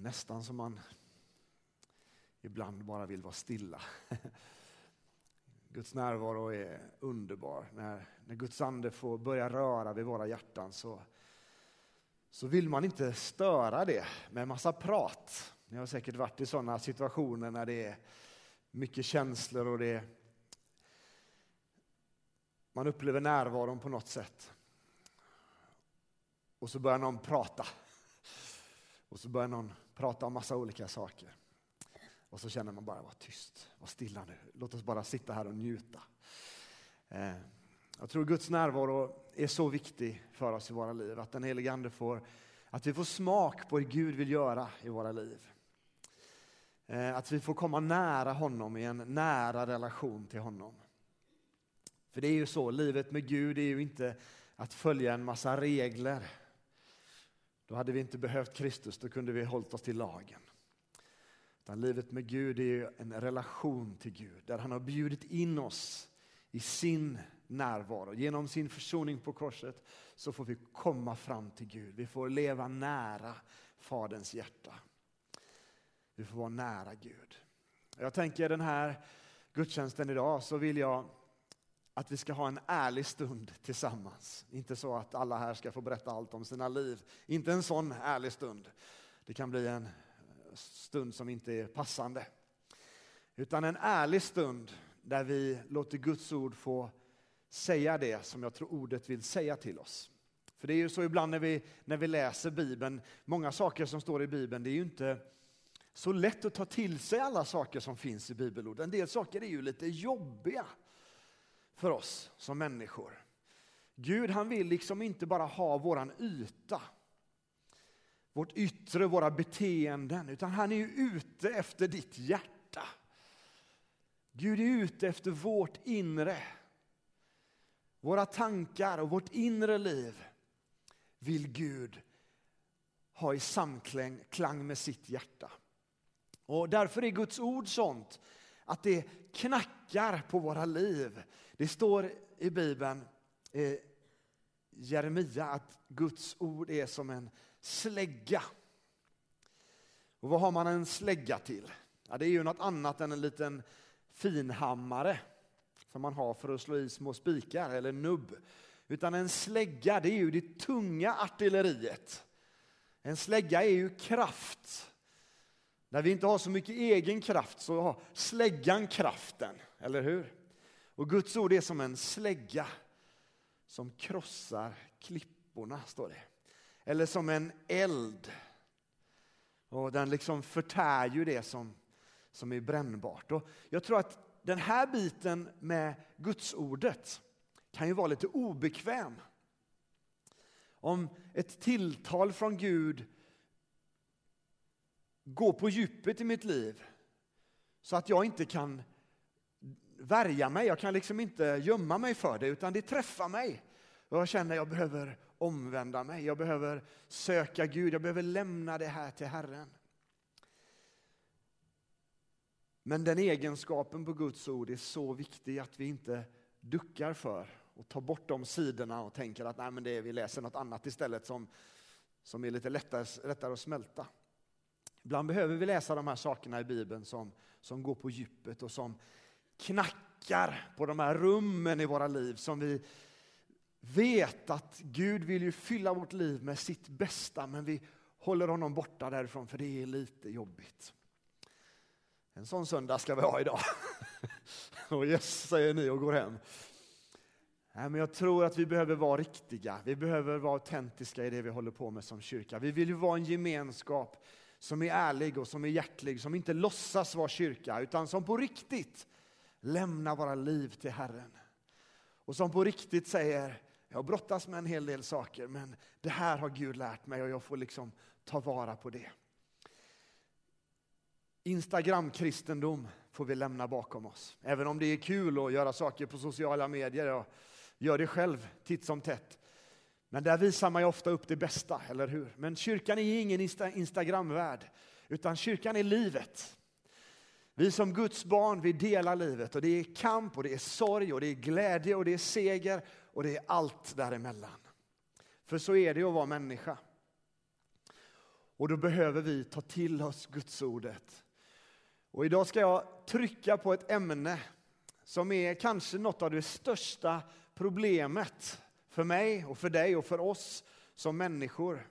är nästan som man ibland bara vill vara stilla. Guds närvaro är underbar. När, när Guds ande får börja röra vid våra hjärtan så, så vill man inte störa det med en massa prat. Ni har säkert varit i sådana situationer när det är mycket känslor och det man upplever närvaron på något sätt. Och så börjar någon prata. Och så börjar någon prata om massa olika saker. Och så känner man bara, var tyst, var stilla nu. Låt oss bara sitta här och njuta. Eh, jag tror Guds närvaro är så viktig för oss i våra liv. Att den helige Ande får, att vi får smak på det Gud vill göra i våra liv. Eh, att vi får komma nära honom i en nära relation till honom. För det är ju så, livet med Gud är ju inte att följa en massa regler. Då hade vi inte behövt Kristus, då kunde vi hållit oss till lagen. Utan livet med Gud är en relation till Gud, där han har bjudit in oss i sin närvaro. Genom sin försoning på korset så får vi komma fram till Gud. Vi får leva nära Faderns hjärta. Vi får vara nära Gud. Jag tänker den här gudstjänsten idag så vill jag att vi ska ha en ärlig stund tillsammans. Inte så att alla här ska få berätta allt om sina liv. Inte en sån ärlig stund. Det kan bli en stund som inte är passande. Utan en ärlig stund där vi låter Guds ord få säga det som jag tror ordet vill säga till oss. För det är ju så ibland när vi, när vi läser Bibeln, många saker som står i Bibeln, det är ju inte så lätt att ta till sig alla saker som finns i bibelord. En del saker är ju lite jobbiga för oss som människor. Gud han vill liksom inte bara ha våran yta, vårt yttre, våra beteenden, utan han är ute efter ditt hjärta. Gud är ute efter vårt inre. Våra tankar och vårt inre liv vill Gud ha i samklang med sitt hjärta. Och därför är Guds ord sånt att det knackar på våra liv. Det står i Bibeln, eh, Jeremia, att Guds ord är som en slägga. Och vad har man en slägga till? Ja, det är ju något annat än en liten finhammare som man har för att slå i små spikar eller nubb. Utan en slägga, det är ju det tunga artilleriet. En slägga är ju kraft. När vi inte har så mycket egen kraft så har släggan kraften, eller hur? Och Guds ord är som en slägga som krossar klipporna, står det. Eller som en eld. Och den liksom förtär ju det som, som är brännbart. Och jag tror att den här biten med Guds ordet kan ju vara lite obekväm. Om ett tilltal från Gud går på djupet i mitt liv så att jag inte kan värja mig. Jag kan liksom inte gömma mig för det, utan det träffar mig. Och jag känner att jag behöver omvända mig, jag behöver söka Gud, jag behöver lämna det här till Herren. Men den egenskapen på Guds ord är så viktig att vi inte duckar för och tar bort de sidorna och tänker att Nej, men det är, vi läser något annat istället som, som är lite lättare, lättare att smälta. Ibland behöver vi läsa de här sakerna i Bibeln som, som går på djupet och som knackar på de här rummen i våra liv som vi vet att Gud vill ju fylla vårt liv med sitt bästa men vi håller honom borta därifrån för det är lite jobbigt. En sån söndag ska vi ha idag. och yes, säger ni och går hem. Nej, men jag tror att vi behöver vara riktiga. Vi behöver vara autentiska i det vi håller på med som kyrka. Vi vill ju vara en gemenskap som är ärlig och som är hjärtlig, som inte låtsas vara kyrka, utan som på riktigt Lämna våra liv till Herren. Och som på riktigt säger, jag brottas med en hel del saker, men det här har Gud lärt mig och jag får liksom ta vara på det. Instagram-kristendom får vi lämna bakom oss. Även om det är kul att göra saker på sociala medier, jag gör det själv titt som tätt. Men där visar man ju ofta upp det bästa, eller hur? Men kyrkan är ingen Instagramvärld, utan kyrkan är livet. Vi som Guds barn, vi delar livet och det är kamp och det är sorg och det är glädje och det är seger och det är allt däremellan. För så är det att vara människa. Och då behöver vi ta till oss Gudsordet. Och idag ska jag trycka på ett ämne som är kanske något av det största problemet för mig och för dig och för oss som människor.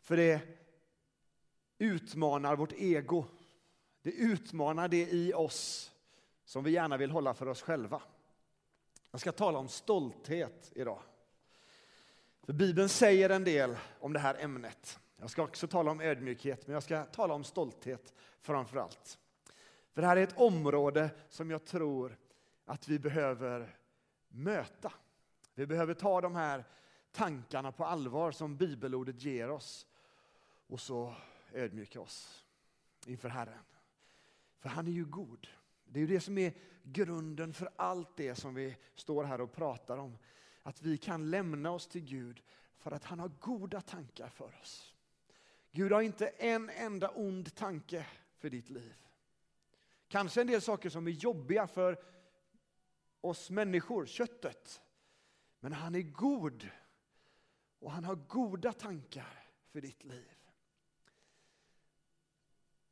För det utmanar vårt ego. Det utmanar det i oss som vi gärna vill hålla för oss själva. Jag ska tala om stolthet idag. För Bibeln säger en del om det här ämnet. Jag ska också tala om ödmjukhet, men jag ska tala om stolthet framför allt. För det här är ett område som jag tror att vi behöver möta. Vi behöver ta de här tankarna på allvar som bibelordet ger oss och så ödmjuka oss inför Herren. För han är ju god. Det är ju det som är grunden för allt det som vi står här och pratar om. Att vi kan lämna oss till Gud för att han har goda tankar för oss. Gud har inte en enda ond tanke för ditt liv. Kanske en del saker som är jobbiga för oss människor, köttet. Men han är god och han har goda tankar för ditt liv.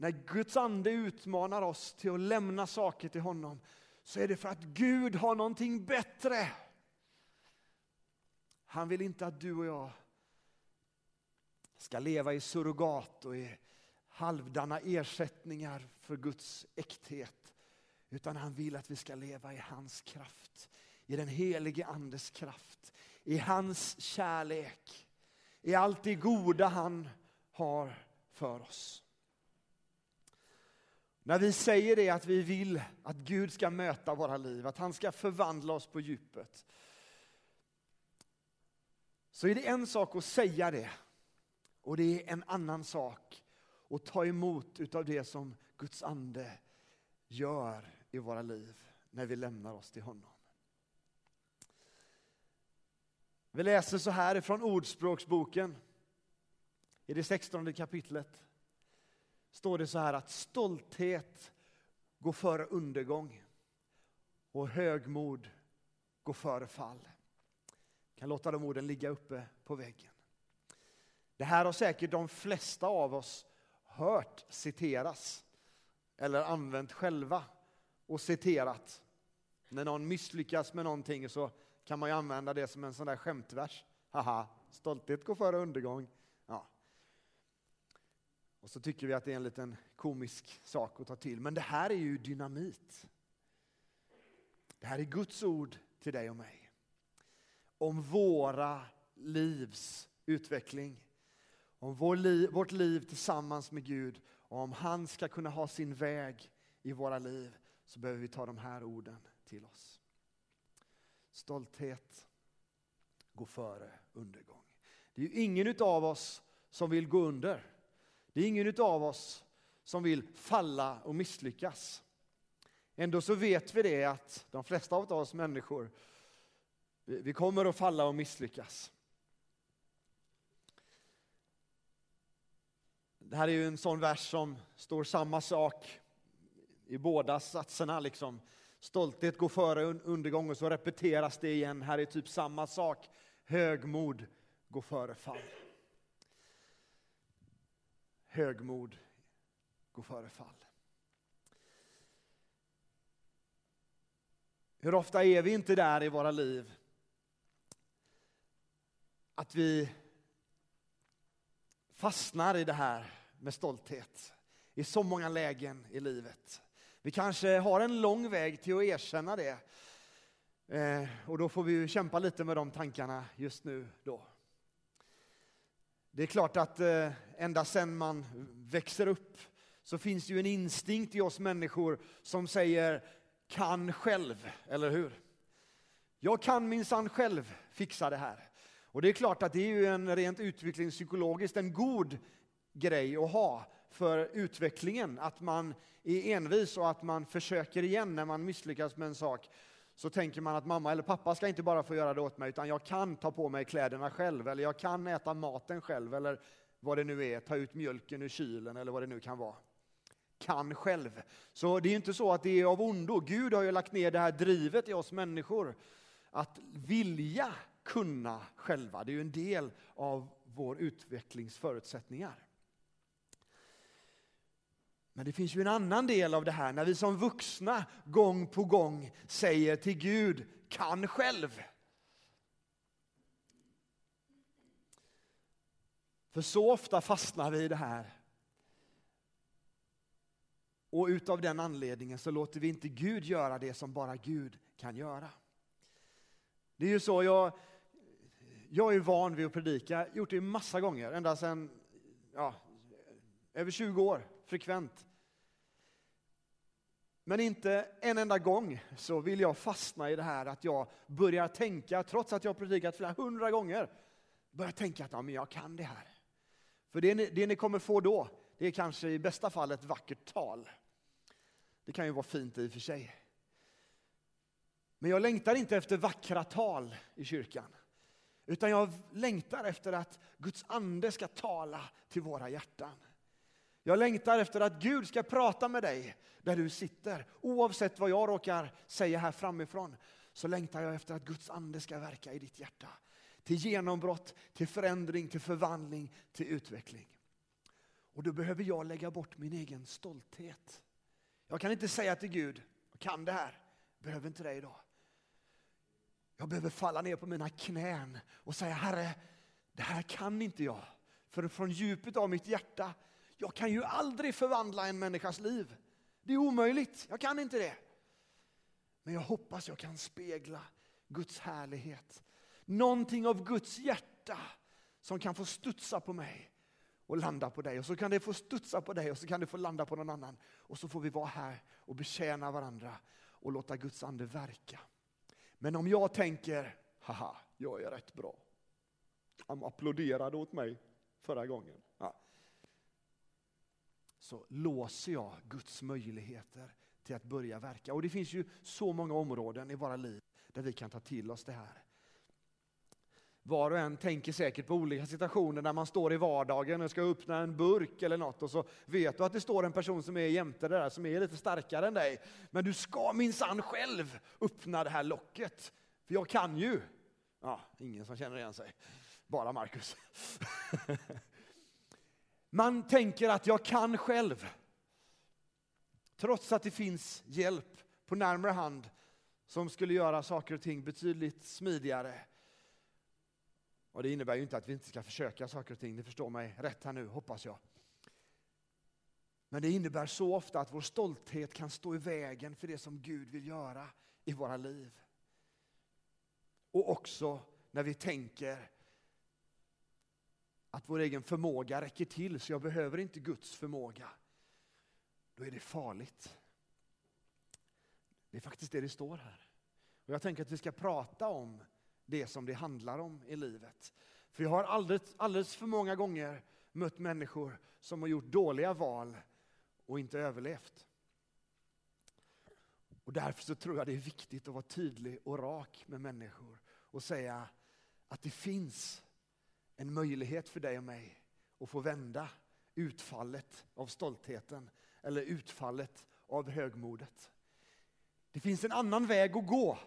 När Guds ande utmanar oss till att lämna saker till honom så är det för att Gud har någonting bättre. Han vill inte att du och jag ska leva i surrogat och i halvdana ersättningar för Guds äkthet. Utan han vill att vi ska leva i hans kraft, i den helige Andes kraft, i hans kärlek, i allt det goda han har för oss. När vi säger det att vi vill att Gud ska möta våra liv, att han ska förvandla oss på djupet. Så är det en sak att säga det och det är en annan sak att ta emot utav det som Guds ande gör i våra liv när vi lämnar oss till honom. Vi läser så här ifrån Ordspråksboken i det sextonde kapitlet står det så här att stolthet går före undergång och högmod går före fall. Jag kan låta de orden ligga uppe på väggen. Det här har säkert de flesta av oss hört citeras eller använt själva och citerat. När någon misslyckas med någonting så kan man ju använda det som en sån där skämtvers. Haha, stolthet går före undergång. Och så tycker vi att det är en liten komisk sak att ta till. Men det här är ju dynamit. Det här är Guds ord till dig och mig. Om våra livs utveckling. Om vår li vårt liv tillsammans med Gud. Och om han ska kunna ha sin väg i våra liv så behöver vi ta de här orden till oss. Stolthet går före undergång. Det är ju ingen av oss som vill gå under. Det är ingen av oss som vill falla och misslyckas. Ändå så vet vi det att de flesta av oss människor, vi kommer att falla och misslyckas. Det här är ju en sån vers som står samma sak i båda satserna. Liksom. Stolthet går före undergång och så repeteras det igen. Här är typ samma sak. Högmod går före fall. Högmod går före fall. Hur ofta är vi inte där i våra liv? Att vi fastnar i det här med stolthet i så många lägen i livet. Vi kanske har en lång väg till att erkänna det. Eh, och då får vi kämpa lite med de tankarna just nu då. Det är klart att eh, ända sedan man växer upp så finns det ju en instinkt i oss människor som säger kan själv, eller hur? Jag kan minsann själv fixa det här. Och det är klart att det är ju en rent utvecklingspsykologiskt en god grej att ha för utvecklingen, att man är envis och att man försöker igen när man misslyckas med en sak. Så tänker man att mamma eller pappa ska inte bara få göra det åt mig, utan jag kan ta på mig kläderna själv, eller jag kan äta maten själv, eller vad det nu är, ta ut mjölken ur kylen eller vad det nu kan vara. Kan själv. Så det är inte så att det är av ondo. Gud har ju lagt ner det här drivet i oss människor, att vilja kunna själva. Det är ju en del av vår utvecklingsförutsättningar. Men det finns ju en annan del av det här när vi som vuxna gång på gång säger till Gud, kan själv. För så ofta fastnar vi i det här. Och utav den anledningen så låter vi inte Gud göra det som bara Gud kan göra. Det är ju så, jag, jag är van vid att predika, gjort det massa gånger, ända sedan ja, över 20 år, frekvent. Men inte en enda gång så vill jag fastna i det här att jag börjar tänka, trots att jag har predikat flera hundra gånger, börjar tänka att ja, men jag kan det här. För det ni, det ni kommer få då, det är kanske i bästa fall ett vackert tal. Det kan ju vara fint i och för sig. Men jag längtar inte efter vackra tal i kyrkan. Utan jag längtar efter att Guds ande ska tala till våra hjärtan. Jag längtar efter att Gud ska prata med dig där du sitter. Oavsett vad jag råkar säga här framifrån så längtar jag efter att Guds ande ska verka i ditt hjärta. Till genombrott, till förändring, till förvandling, till utveckling. Och då behöver jag lägga bort min egen stolthet. Jag kan inte säga till Gud, jag kan det här, jag behöver inte det idag. Jag behöver falla ner på mina knän och säga, Herre, det här kan inte jag. För från djupet av mitt hjärta, jag kan ju aldrig förvandla en människas liv. Det är omöjligt, jag kan inte det. Men jag hoppas jag kan spegla Guds härlighet. Någonting av Guds hjärta som kan få studsa på mig och landa på dig. Och så kan det få studsa på dig och så kan det få landa på någon annan. Och så får vi vara här och betjäna varandra och låta Guds ande verka. Men om jag tänker, haha, jag är rätt bra. Han applåderade åt mig förra gången. Så låser jag Guds möjligheter till att börja verka. Och det finns ju så många områden i våra liv där vi kan ta till oss det här. Var och en tänker säkert på olika situationer när man står i vardagen och ska öppna en burk eller något och så vet du att det står en person som är jämte det där som är lite starkare än dig. Men du ska minsann själv öppna det här locket. För jag kan ju. Ja, ingen som känner igen sig. Bara Markus. Man tänker att jag kan själv. Trots att det finns hjälp på närmare hand som skulle göra saker och ting betydligt smidigare och det innebär ju inte att vi inte ska försöka saker och ting, det förstår mig rätt här nu, hoppas jag. Men det innebär så ofta att vår stolthet kan stå i vägen för det som Gud vill göra i våra liv. Och också när vi tänker att vår egen förmåga räcker till så jag behöver inte Guds förmåga. Då är det farligt. Det är faktiskt det det står här. Och jag tänker att vi ska prata om det som det handlar om i livet. För jag har alldeles, alldeles för många gånger mött människor som har gjort dåliga val och inte överlevt. Och därför så tror jag det är viktigt att vara tydlig och rak med människor och säga att det finns en möjlighet för dig och mig att få vända utfallet av stoltheten eller utfallet av högmodet. Det finns en annan väg att gå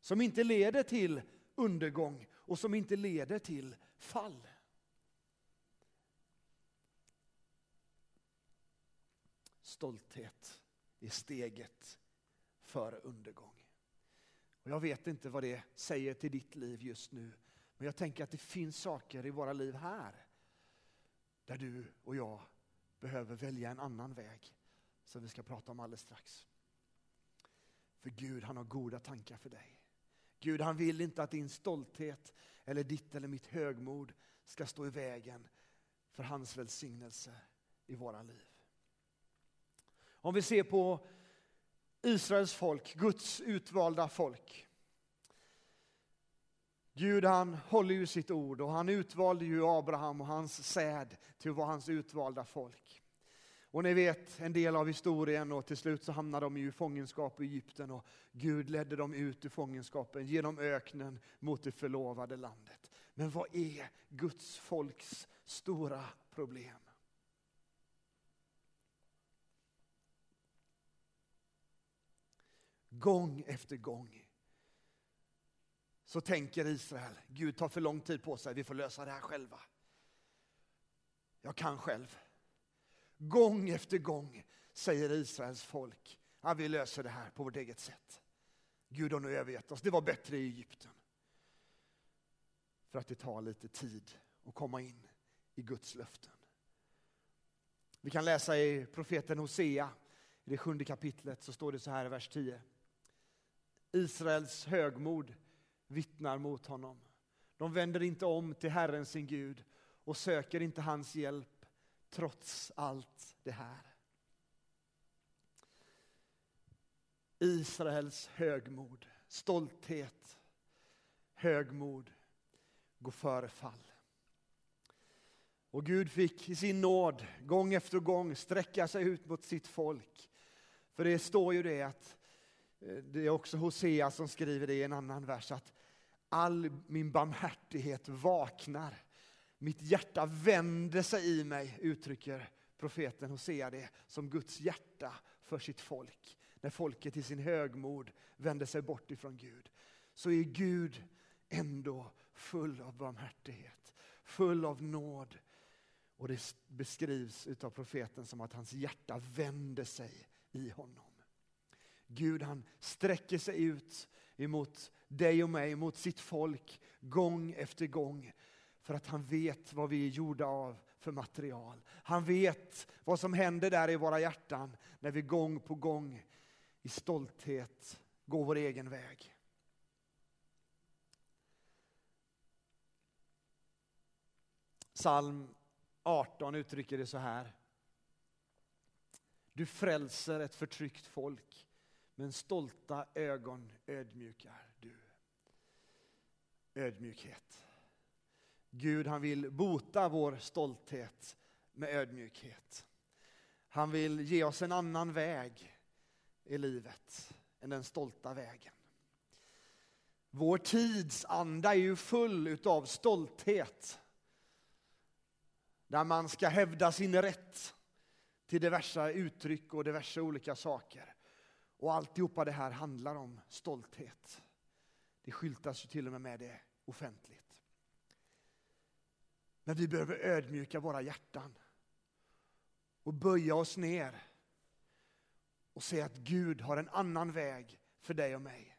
som inte leder till undergång och som inte leder till fall. Stolthet är steget före undergång. Och jag vet inte vad det säger till ditt liv just nu, men jag tänker att det finns saker i våra liv här där du och jag behöver välja en annan väg som vi ska prata om alldeles strax. För Gud, han har goda tankar för dig. Gud han vill inte att din stolthet eller ditt eller mitt högmod ska stå i vägen för hans välsignelse i våra liv. Om vi ser på Israels folk, Guds utvalda folk. Gud han håller ju sitt ord och han utvalde ju Abraham och hans säd till att vara hans utvalda folk. Och ni vet en del av historien och till slut så hamnade de i fångenskap i Egypten och Gud ledde dem ut ur fångenskapen genom öknen mot det förlovade landet. Men vad är Guds folks stora problem? Gång efter gång så tänker Israel, Gud tar för lång tid på sig, vi får lösa det här själva. Jag kan själv. Gång efter gång säger Israels folk, ja, vi löser det här på vårt eget sätt. Gud har nu övergett oss, det var bättre i Egypten. För att det tar lite tid att komma in i Guds löften. Vi kan läsa i profeten Hosea, i det sjunde kapitlet, så står det så här i vers 10. Israels högmod vittnar mot honom. De vänder inte om till Herren sin Gud och söker inte hans hjälp trots allt det här. Israels högmod, stolthet, högmod går före fall. Och Gud fick i sin nåd gång efter gång sträcka sig ut mot sitt folk. För det står ju det att, eh, det är också Hosea som skriver det i en annan vers, att all min barmhärtighet vaknar. Mitt hjärta vänder sig i mig, uttrycker profeten Hosea det, som Guds hjärta för sitt folk. När folket i sin högmod vänder sig bort ifrån Gud, så är Gud ändå full av barmhärtighet, full av nåd. Och det beskrivs av profeten som att hans hjärta vänder sig i honom. Gud han sträcker sig ut emot dig och mig, mot sitt folk, gång efter gång. För att han vet vad vi är gjorda av för material. Han vet vad som händer där i våra hjärtan när vi gång på gång i stolthet går vår egen väg. Psalm 18 uttrycker det så här. Du frälser ett förtryckt folk, men stolta ögon ödmjukar du. Ödmjukhet. Gud han vill bota vår stolthet med ödmjukhet. Han vill ge oss en annan väg i livet än den stolta vägen. Vår tids anda är ju full av stolthet. Där man ska hävda sin rätt till diverse uttryck och diverse olika saker. Och alltihopa det här handlar om stolthet. Det skyltas ju till och med med det offentligt. Men vi behöver ödmjuka våra hjärtan och böja oss ner och se att Gud har en annan väg för dig och mig.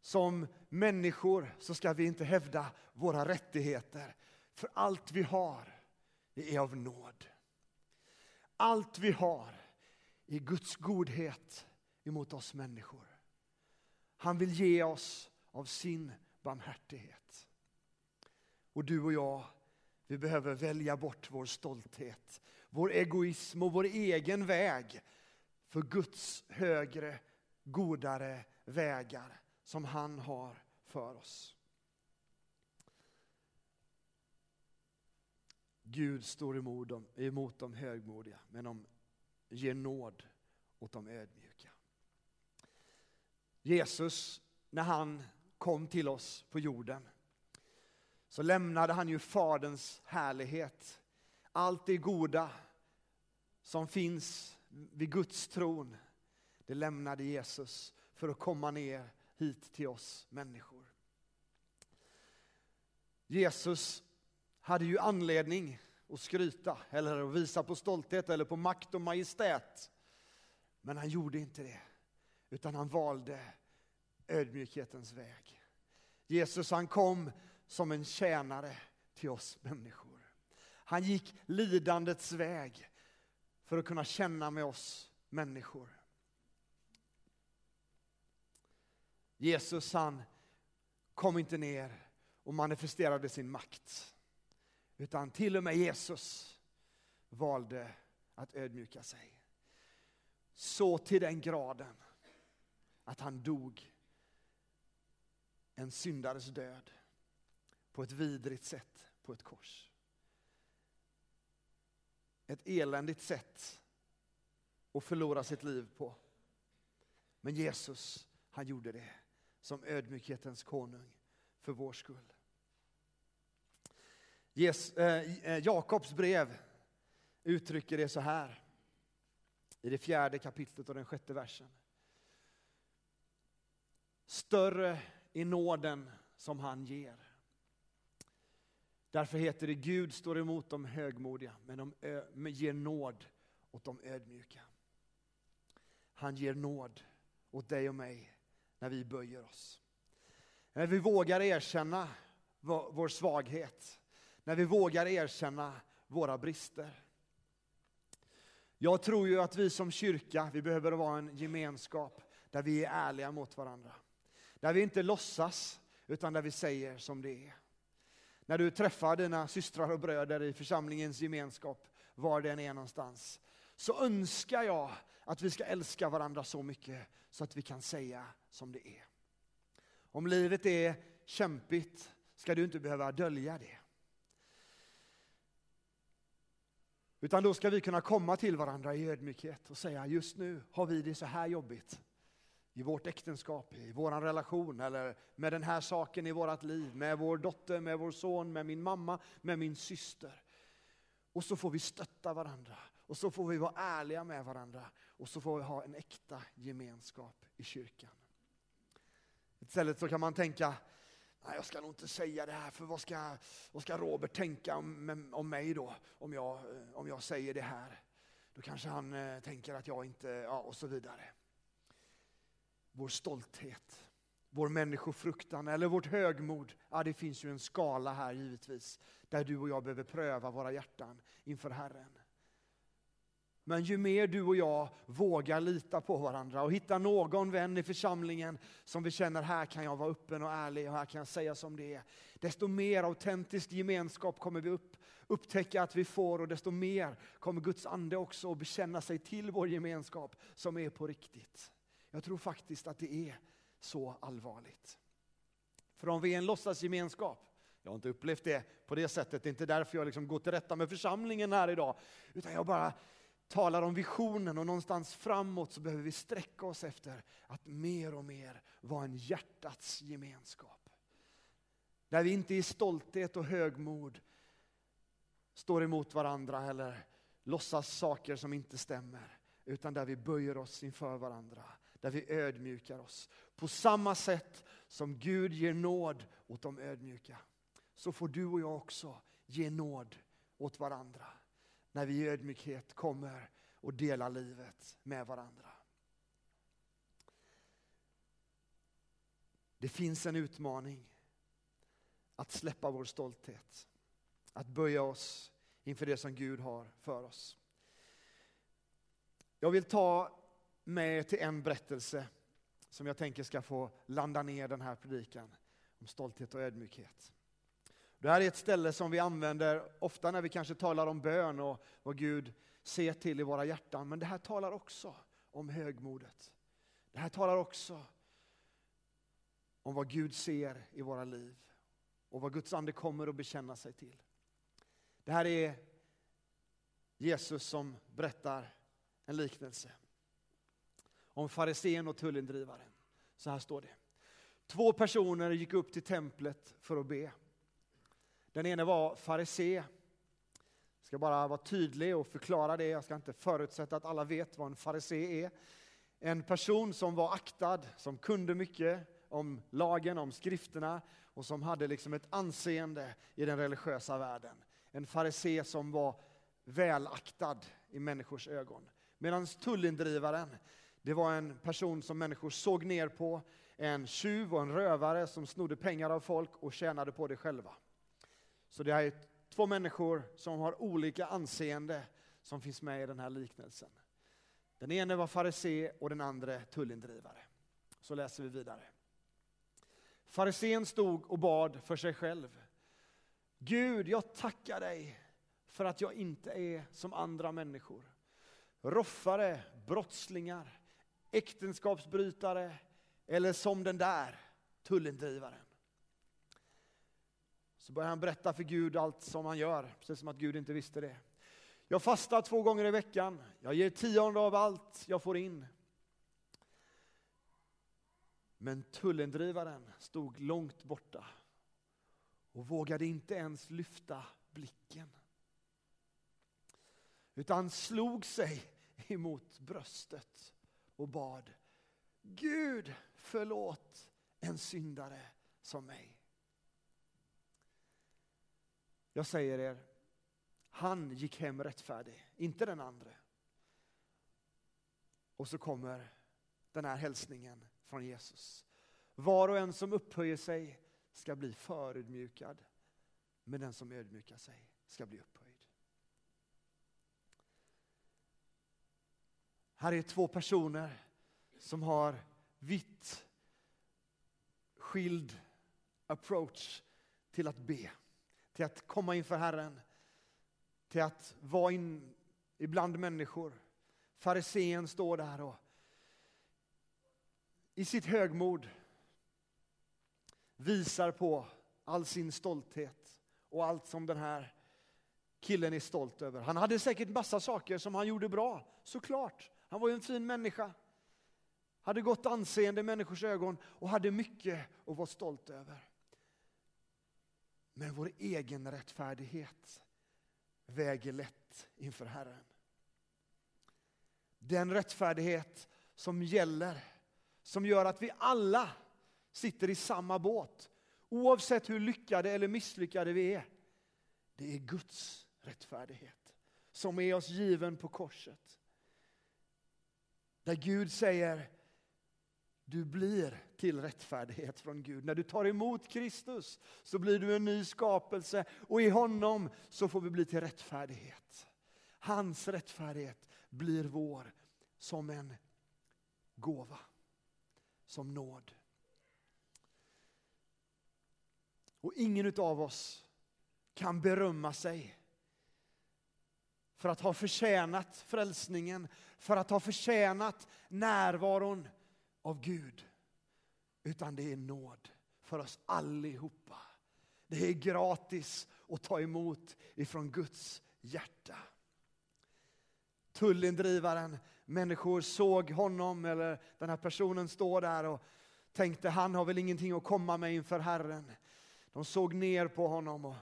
Som människor så ska vi inte hävda våra rättigheter, för allt vi har det är av nåd. Allt vi har i Guds godhet emot oss människor. Han vill ge oss av sin barmhärtighet. Och du och jag, vi behöver välja bort vår stolthet, vår egoism och vår egen väg för Guds högre, godare vägar som han har för oss. Gud står emot de, emot de högmodiga, men de ger nåd åt de ödmjuka. Jesus, när han kom till oss på jorden, så lämnade han ju Faderns härlighet. Allt det goda som finns vid Guds tron, det lämnade Jesus för att komma ner hit till oss människor. Jesus hade ju anledning och skryta eller att visa på stolthet eller på makt och majestät. Men han gjorde inte det, utan han valde ödmjukhetens väg. Jesus han kom som en tjänare till oss människor. Han gick lidandets väg för att kunna känna med oss människor. Jesus han kom inte ner och manifesterade sin makt. Utan till och med Jesus valde att ödmjuka sig. Så till den graden att han dog en syndares död på ett vidrigt sätt på ett kors. Ett eländigt sätt att förlora sitt liv på. Men Jesus, han gjorde det som ödmjukhetens konung för vår skull. Eh, eh, Jakobs brev uttrycker det så här i det fjärde kapitlet och den sjätte versen. Större är nåden som han ger. Därför heter det Gud står emot de högmodiga, men de ger nåd åt de ödmjuka. Han ger nåd åt dig och mig när vi böjer oss. När vi vågar erkänna vår svaghet, när vi vågar erkänna våra brister. Jag tror ju att vi som kyrka, vi behöver vara en gemenskap där vi är ärliga mot varandra. Där vi inte låtsas, utan där vi säger som det är. När du träffar dina systrar och bröder i församlingens gemenskap, var den är någonstans, så önskar jag att vi ska älska varandra så mycket så att vi kan säga som det är. Om livet är kämpigt ska du inte behöva dölja det. Utan då ska vi kunna komma till varandra i ödmjukhet och säga just nu har vi det så här jobbigt. I vårt äktenskap, i vår relation eller med den här saken i vårt liv, med vår dotter, med vår son, med min mamma, med min syster. Och så får vi stötta varandra och så får vi vara ärliga med varandra och så får vi ha en äkta gemenskap i kyrkan. Istället så kan man tänka, Nej, jag ska nog inte säga det här, för vad ska, vad ska Robert tänka om, om mig då, om jag, eh, om jag säger det här? Då kanske han eh, tänker att jag inte, ja och så vidare. Vår stolthet, vår människofruktan eller vårt högmod, ja det finns ju en skala här givetvis, där du och jag behöver pröva våra hjärtan inför Herren. Men ju mer du och jag vågar lita på varandra och hitta någon vän i församlingen som vi känner, här kan jag vara öppen och ärlig och här kan jag säga som det är. Desto mer autentisk gemenskap kommer vi upp, upptäcka att vi får och desto mer kommer Guds ande också att bekänna sig till vår gemenskap som är på riktigt. Jag tror faktiskt att det är så allvarligt. För om vi är en låtsasgemenskap, jag har inte upplevt det på det sättet, det är inte därför jag liksom går till rätta med församlingen här idag, utan jag bara talar om visionen och någonstans framåt så behöver vi sträcka oss efter att mer och mer vara en hjärtats gemenskap. Där vi inte i stolthet och högmod står emot varandra eller låtsas saker som inte stämmer, utan där vi böjer oss inför varandra, där vi ödmjukar oss. På samma sätt som Gud ger nåd åt de ödmjuka, så får du och jag också ge nåd åt varandra när vi i ödmjukhet kommer och delar livet med varandra. Det finns en utmaning att släppa vår stolthet, att böja oss inför det som Gud har för oss. Jag vill ta med till en berättelse som jag tänker ska få landa ner den här predikan om stolthet och ödmjukhet. Det här är ett ställe som vi använder ofta när vi kanske talar om bön och vad Gud ser till i våra hjärtan. Men det här talar också om högmodet. Det här talar också om vad Gud ser i våra liv och vad Guds ande kommer att bekänna sig till. Det här är Jesus som berättar en liknelse om farisén och tullindrivaren. Så här står det. Två personer gick upp till templet för att be. Den ene var farisé. Jag ska bara vara tydlig och förklara det. Jag ska inte förutsätta att alla vet vad en farisé är. En person som var aktad, som kunde mycket om lagen, om skrifterna och som hade liksom ett anseende i den religiösa världen. En farisé som var välaktad i människors ögon. Medan tullindrivaren, det var en person som människor såg ner på, en tjuv och en rövare som snodde pengar av folk och tjänade på det själva. Så det är två människor som har olika anseende som finns med i den här liknelsen. Den ene var farisé och den andra tullindrivare. Så läser vi vidare. Farisén stod och bad för sig själv. Gud, jag tackar dig för att jag inte är som andra människor. Roffare, brottslingar, äktenskapsbrytare eller som den där tullindrivaren. Så börjar han berätta för Gud allt som han gör, precis som att Gud inte visste det. Jag fastar två gånger i veckan, jag ger tionde av allt jag får in. Men tullendrivaren stod långt borta och vågade inte ens lyfta blicken. Utan slog sig emot bröstet och bad Gud förlåt en syndare som mig. Jag säger er, han gick hem rättfärdig, inte den andra. Och så kommer den här hälsningen från Jesus. Var och en som upphöjer sig ska bli förödmjukad, men den som ödmjukar sig ska bli upphöjd. Här är två personer som har vitt skild approach till att be, till att komma inför Herren, till att vara in ibland människor. Farisén står där och i sitt högmod visar på all sin stolthet och allt som den här killen är stolt över. Han hade säkert massa saker som han gjorde bra, såklart. Han var ju en fin människa. Hade gott anseende i människors ögon och hade mycket att vara stolt över. Men vår egen rättfärdighet väger lätt inför Herren. Den rättfärdighet som gäller, som gör att vi alla sitter i samma båt. Oavsett hur lyckade eller misslyckade vi är. Det är Guds rättfärdighet som är oss given på korset. Där Gud säger, du blir till rättfärdighet från Gud. När du tar emot Kristus så blir du en ny skapelse och i honom så får vi bli till rättfärdighet. Hans rättfärdighet blir vår som en gåva, som nåd. Och ingen av oss kan berömma sig för att ha förtjänat frälsningen, för att ha förtjänat närvaron av Gud. Utan det är nåd för oss allihopa. Det är gratis att ta emot ifrån Guds hjärta. Tullindrivaren, människor såg honom eller den här personen stå där och tänkte han har väl ingenting att komma med inför Herren. De såg ner på honom och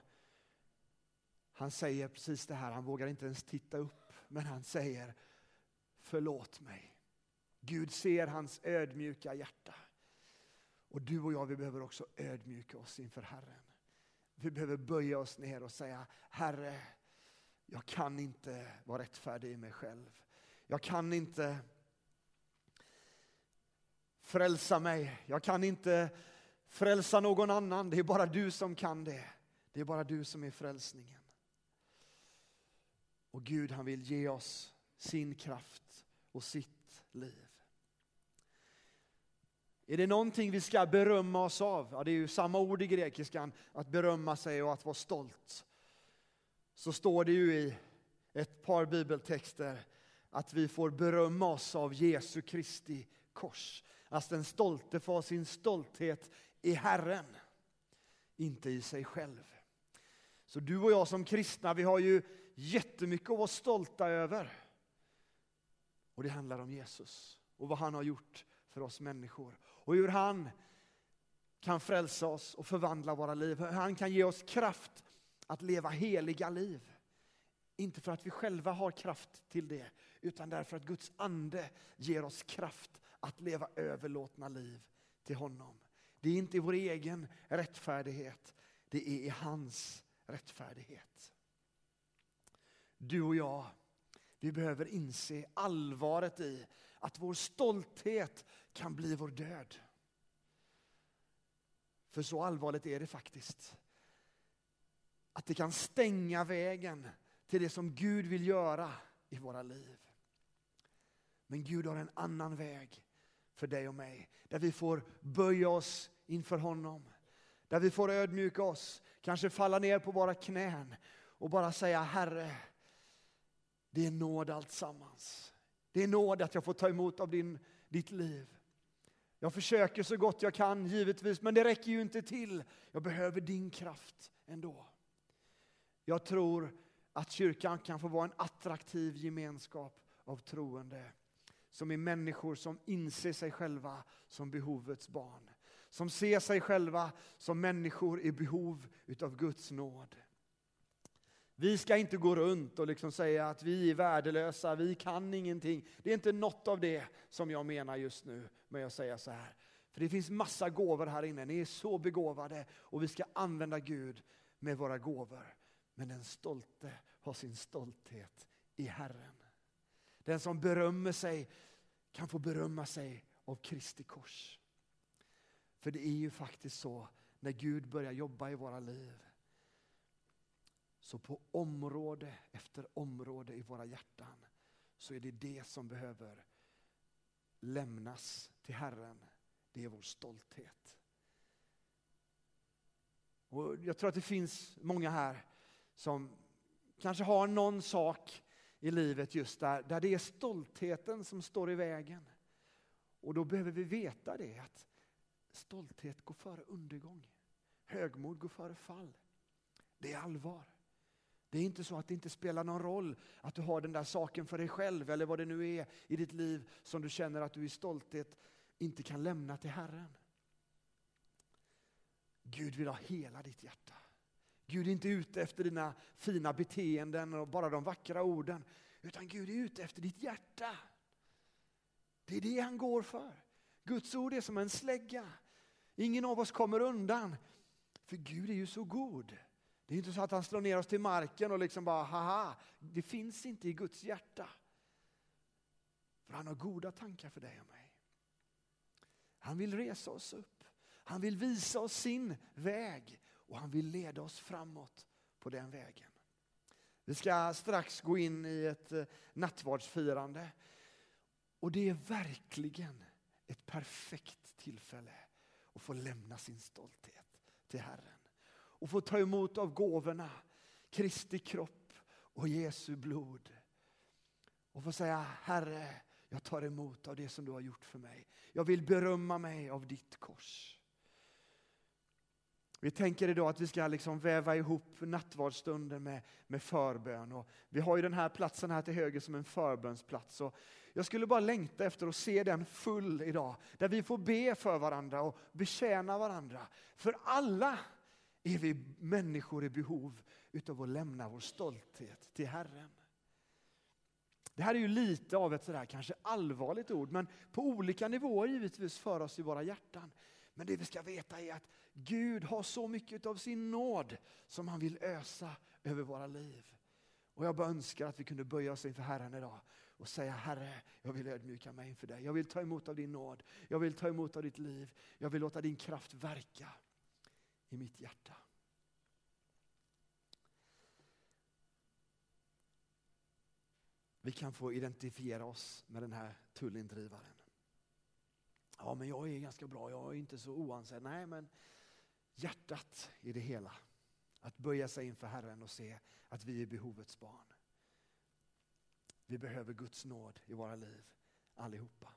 han säger precis det här, han vågar inte ens titta upp, men han säger förlåt mig. Gud ser hans ödmjuka hjärta. Och du och jag, vi behöver också ödmjuka oss inför Herren. Vi behöver böja oss ner och säga, Herre, jag kan inte vara rättfärdig i mig själv. Jag kan inte frälsa mig. Jag kan inte frälsa någon annan. Det är bara du som kan det. Det är bara du som är frälsningen. Och Gud han vill ge oss sin kraft och sitt liv. Är det någonting vi ska berömma oss av? Ja, det är ju samma ord i grekiskan, att berömma sig och att vara stolt. Så står det ju i ett par bibeltexter att vi får berömma oss av Jesu Kristi kors. Att den stolte får sin stolthet i Herren, inte i sig själv. Så du och jag som kristna, vi har ju jättemycket att vara stolta över. Och det handlar om Jesus och vad han har gjort för oss människor. Och hur han kan frälsa oss och förvandla våra liv. Hur han kan ge oss kraft att leva heliga liv. Inte för att vi själva har kraft till det, utan därför att Guds ande ger oss kraft att leva överlåtna liv till honom. Det är inte i vår egen rättfärdighet, det är i hans rättfärdighet. Du och jag, vi behöver inse allvaret i att vår stolthet kan bli vår död. För så allvarligt är det faktiskt. Att det kan stänga vägen till det som Gud vill göra i våra liv. Men Gud har en annan väg för dig och mig. Där vi får böja oss inför honom. Där vi får ödmjuka oss, kanske falla ner på våra knän och bara säga Herre, det är nåd alltsammans. Det är nåd att jag får ta emot av din, ditt liv. Jag försöker så gott jag kan givetvis, men det räcker ju inte till. Jag behöver din kraft ändå. Jag tror att kyrkan kan få vara en attraktiv gemenskap av troende som är människor som inser sig själva som behovets barn. Som ser sig själva som människor i behov utav Guds nåd. Vi ska inte gå runt och liksom säga att vi är värdelösa, vi kan ingenting. Det är inte något av det som jag menar just nu med att säga så här. För det finns massa gåvor här inne. Ni är så begåvade och vi ska använda Gud med våra gåvor. Men den stolte har sin stolthet i Herren. Den som berömmer sig kan få berömma sig av Kristi kors. För det är ju faktiskt så när Gud börjar jobba i våra liv. Så på område efter område i våra hjärtan så är det det som behöver lämnas till Herren. Det är vår stolthet. Och jag tror att det finns många här som kanske har någon sak i livet just där, där det är stoltheten som står i vägen. Och då behöver vi veta det att stolthet går före undergång. Högmod går före fall. Det är allvar. Det är inte så att det inte spelar någon roll att du har den där saken för dig själv eller vad det nu är i ditt liv som du känner att du i stolthet inte kan lämna till Herren. Gud vill ha hela ditt hjärta. Gud är inte ute efter dina fina beteenden och bara de vackra orden. Utan Gud är ute efter ditt hjärta. Det är det han går för. Guds ord är som en slägga. Ingen av oss kommer undan. För Gud är ju så god. Det är inte så att han slår ner oss till marken och liksom bara haha. Det finns inte i Guds hjärta. För han har goda tankar för dig och mig. Han vill resa oss upp. Han vill visa oss sin väg och han vill leda oss framåt på den vägen. Vi ska strax gå in i ett eh, nattvardsfirande. Och det är verkligen ett perfekt tillfälle att få lämna sin stolthet till Herren. Och få ta emot av gåvorna, Kristi kropp och Jesu blod. Och få säga, Herre, jag tar emot av det som du har gjort för mig. Jag vill berömma mig av ditt kors. Vi tänker idag att vi ska liksom väva ihop nattvardsstunden med, med förbön. Och vi har ju den här platsen här till höger som en förbönsplats. Och jag skulle bara längta efter att se den full idag. Där vi får be för varandra och betjäna varandra. För alla är vi människor i behov utav att lämna vår stolthet till Herren. Det här är ju lite av ett sådär kanske allvarligt ord, men på olika nivåer givetvis för oss i våra hjärtan. Men det vi ska veta är att Gud har så mycket av sin nåd som han vill ösa över våra liv. Och jag bara önskar att vi kunde böja oss inför Herren idag och säga Herre, jag vill ödmjuka mig inför dig. Jag vill ta emot av din nåd. Jag vill ta emot av ditt liv. Jag vill låta din kraft verka i mitt hjärta. Vi kan få identifiera oss med den här tullindrivaren. Ja, men jag är ganska bra, jag är inte så oansedd. Nej, men hjärtat i det hela. Att böja sig inför Herren och se att vi är behovets barn. Vi behöver Guds nåd i våra liv, allihopa.